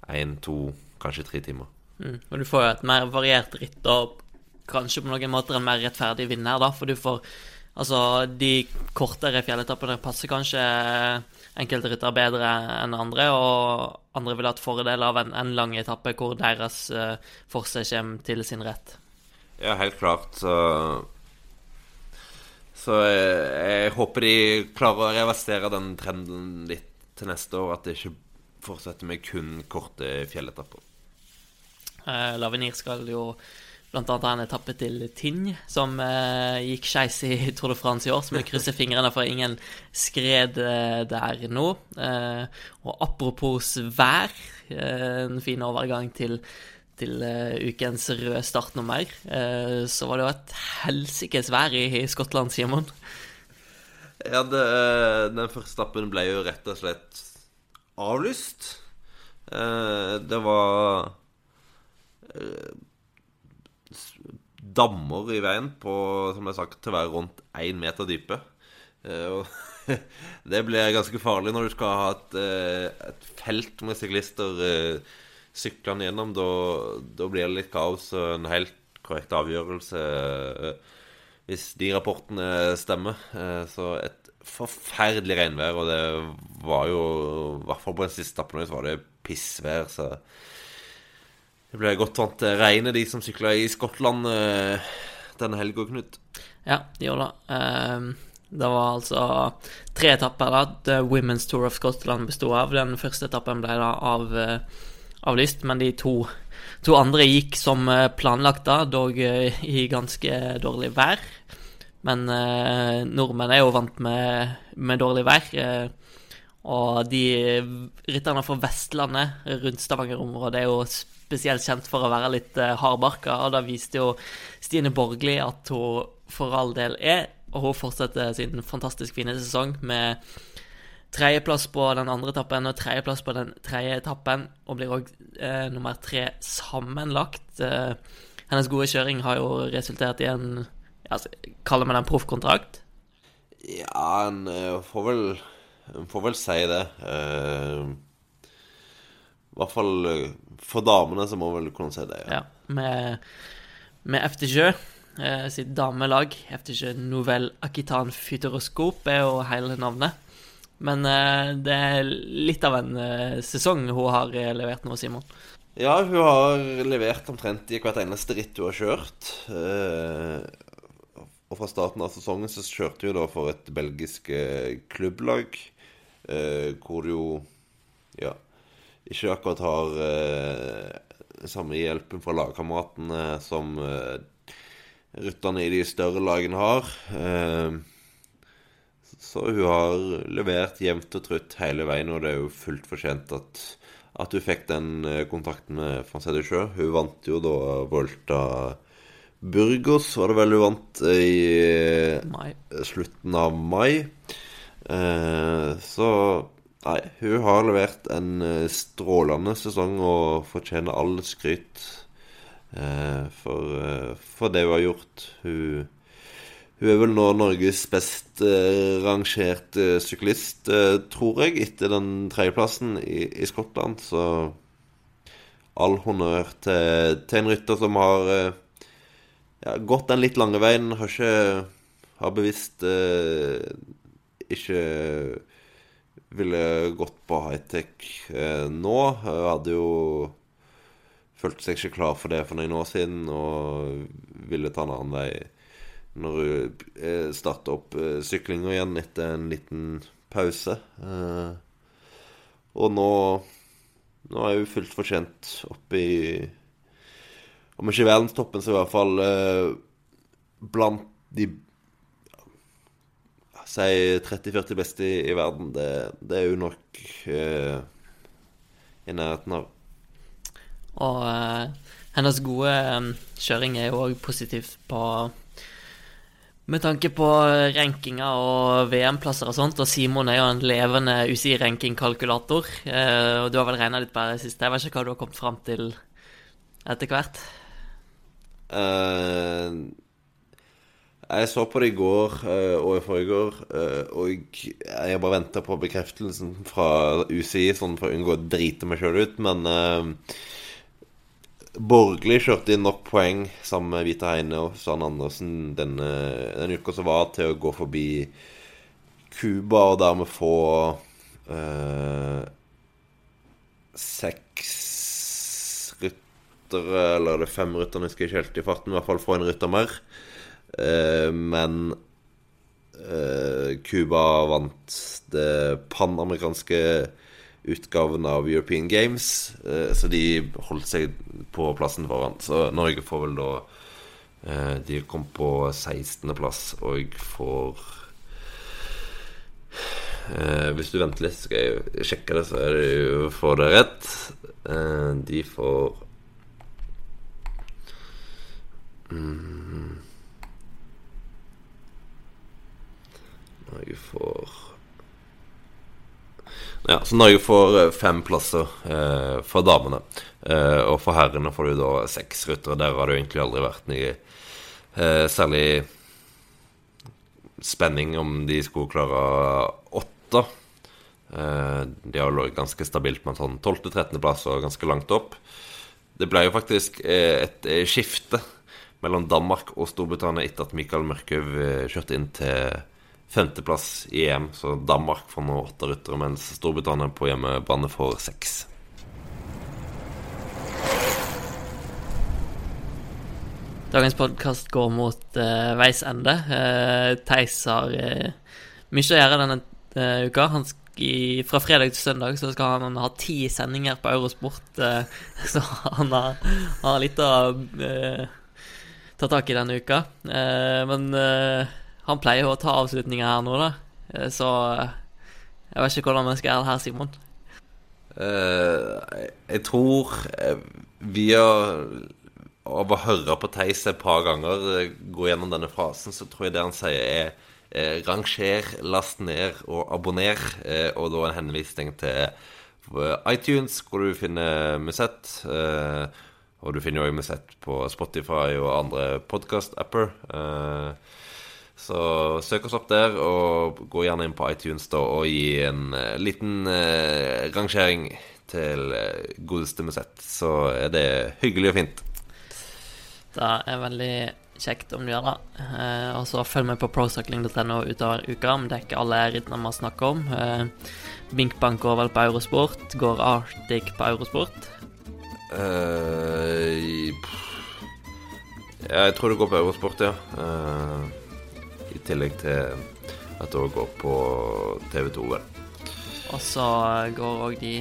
B: én, to, kanskje tre timer.
A: Mm. Og du får jo et mer variert ritt, og kanskje på noen måter en mer rettferdig vinner, da, for du får Altså, de kortere fjelletappene passer kanskje enkelte ryttere bedre enn andre, og andre vil ha et fordel av en, en lang etappe hvor deres uh, forse kommer til sin rett.
B: Ja, helt klart. Så, så jeg, jeg håper de klarer å reversere den trenden litt til neste år. At det ikke fortsetter med kun korte fjelletapper.
A: Uh, Lavenir skal jo blant annet ha en etappe til Tinn, som eh, gikk skeis i Tour de France i år, så vi krysser fingrene for ingen skred eh, der nå. Eh, og apropos vær, eh, en fin overgang til, til eh, ukens røde startnummer, eh, så var det jo et helsikes vær i, i Skottland, Simon.
B: Ja, det, den første etappen ble jo rett og slett avlyst. Det var dammer i veien på, som jeg sagt, til å være rundt én meter dype. Eh, og det blir ganske farlig når du skal ha et, eh, et felt med syklister eh, syklende gjennom. Da, da blir det litt kaos. og En helt korrekt avgjørelse, hvis de rapportene stemmer. Så et forferdelig regnvær, og det var jo I hvert fall på den siste etappen var det pissvær, så det ble godt vant til regnet, de som sykla i Skottland eh, denne helga, Knut.
A: Ja, de gjorde det. Ehm, det var altså tre etapper da The Women's Tour of Scotland bestod av. Den første etappen ble da av, eh, avlyst, men de to, to andre gikk som eh, planlagt, da, dog i ganske dårlig vær. Men eh, nordmenn er jo vant med, med dårlig vær. Eh, og de rytterne fra Vestlandet rundt Stavanger-området er jo spesielt kjent for å være litt eh, hardbarka, og da viste jo Stine Borgli at hun for all del er, og hun fortsetter sin fantastisk fine sesong med tredjeplass på den andre etappen og tredjeplass på den tredje etappen, og blir òg eh, nummer tre sammenlagt. Eh, hennes gode kjøring har jo resultert i en altså, Kaller man det en proffkontrakt?
B: Ja, en uh, får vel En får vel si det. Uh, I hvert fall uh, for damene så må vel kunne si det.
A: Ja, ja med, med FTJ eh, sitt damelag, FTJ Nouvelle Akitan Futuroskop, er jo hele navnet. Men eh, det er litt av en eh, sesong hun har levert nå, Simon.
B: Ja, hun har levert omtrent i hvert eneste ritt hun har kjørt. Eh, og fra starten av sesongen så kjørte hun da for et belgisk eh, klubblag, eh, hvor det jo ikke akkurat har eh, samme hjelpen fra lagkameratene som eh, rytterne i de større lagene har. Eh, så hun har levert jevnt og trutt hele veien, og det er jo fullt fortjent at, at hun fikk den eh, kontakten med Francais Sjø. Hun vant jo da Volta Burgos var det vel hun vant i mai. slutten av mai. Eh, så Nei, hun har levert en eh, strålende sesong og fortjener all skryt eh, for, eh, for, det hun har gjort. Hun, hun er vel nå Norges best rangerte syklist, tror jeg, etter den tredjeplassen i, i Skottland. Så all honnør til, til en rytter som har ja, gått den litt lange veien. Har ikke Har bevisst eh, ikke ville gått på high-tech eh, nå. Jeg hadde jo følte seg ikke klar for det for noen år siden og ville ta en annen vei når hun eh, starta opp eh, syklinga igjen etter en liten pause. Eh, og nå Nå er hun fullt fortjent oppe i om ikke verdenstoppen, så i hvert fall eh, blant de Si 30-40 beste i, i, verden. Det, det, er jo nok uh, i nærheten av.
A: Og uh, hennes gode um, kjøring er jo òg positivt på med tanke på rankinger og VM-plasser og sånt, og Simon er jo en levende UCI-rankingkalkulator. Eh, og du har vel regna litt på det siste. Jeg vet ikke hva du har kommet fram til etter hvert?
B: Uh, jeg så på det i går uh, og i forrige uh, og jeg bare venta på bekreftelsen fra UCI, sånn for å unngå å drite meg sjøl ut, men uh, Borgli kjørte inn nok poeng sammen med Vita Heine og Stan Andersen denne, denne uka som var, til å gå forbi Cuba og dermed få seks ryttere, eller det er fem ryttere, husker jeg ikke helt i farten, i hvert fall få en rytter mer. Eh, men Cuba uh, vant det panamerikanske utgaven av European Games, uh, så de holdt seg på plassen foran. Så Norge får vel da eh, De kom på 16.-plass og får eh, Hvis du venter litt, skal jeg sjekke det, så er det jo får det rett. Eh, de får Mm. Norge får Ja, så Norge får eh, fem plasser eh, for damene. Eh, og for herrene får du da seks ruter. Der har det jo egentlig aldri vært noe eh, særlig spenning om de skulle klare åtte. Eh, de har ligget ganske stabilt med sånn 12.-13.-plass og ganske langt opp. Det ble jo faktisk eh, et skifte mellom Danmark og Storbritannia etter at Mikael Mørkhaug eh, kjørte inn til femteplass i EM. Så Danmark får nå åtte ryttere, mens Storbritannia på hjemmebane får seks.
A: Dagens podkast går mot uh, veis ende. Uh, Theis har uh, mye å gjøre denne uh, uka. Han skal fra fredag til søndag så skal han ha ti sendinger på Eurosport. så han har, har litt å ta tak i denne uka. men han pleier jo å ta avslutninger her nå, da. så jeg vet ikke hvordan vi skal gjøre det her, Simon.
B: jeg tror via av å høre på Theis et par ganger eh, gå gjennom denne frasen, så tror jeg det han sier, er eh, ranger, last ned og abonner. Eh, og da en henvisning til eh, iTunes, hvor du finner Musett. Eh, og du finner jo Musett på Spotify og andre podkast-apper. Eh, så søk oss opp der, og gå gjerne inn på iTunes da, og gi en liten rangering til godeste Musett. Så er det hyggelig og fint.
A: Det er veldig kjekt om du gjør det. Eh, og så følg med på procycling.no utover uka. Det er ikke alle rittene vi snakker om. Eh, Binkbank går vel på Eurosport. Går Arctic på Eurosport?
B: Uh, jeg tror det går på Eurosport, ja. Uh, I tillegg til at det òg går på TV2, vel.
A: Og så går òg de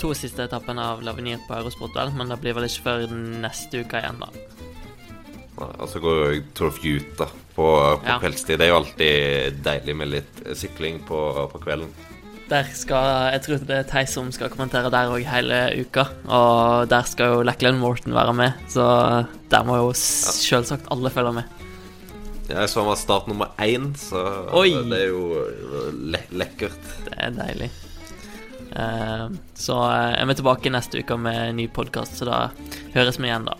A: to siste etappene av Lavenir på Eurosport, vel. Men det blir vel ikke før neste uke igjen, da.
B: Og så går jo Tour of Utah på, på ja. kveldstid. Det er jo alltid deilig med litt sykling på, på kvelden.
A: Der skal, Jeg tror det er Theis som skal kommentere der òg hele uka. Og der skal jo Lackland Morton være med, så der må jo selvsagt alle følge med.
B: Jeg så han var start nummer én, så Oi. det er jo eh, le lekkert.
A: Det er deilig. Eh, så eh, jeg er vi tilbake neste uke med en ny podkast, så da høres vi igjen, da.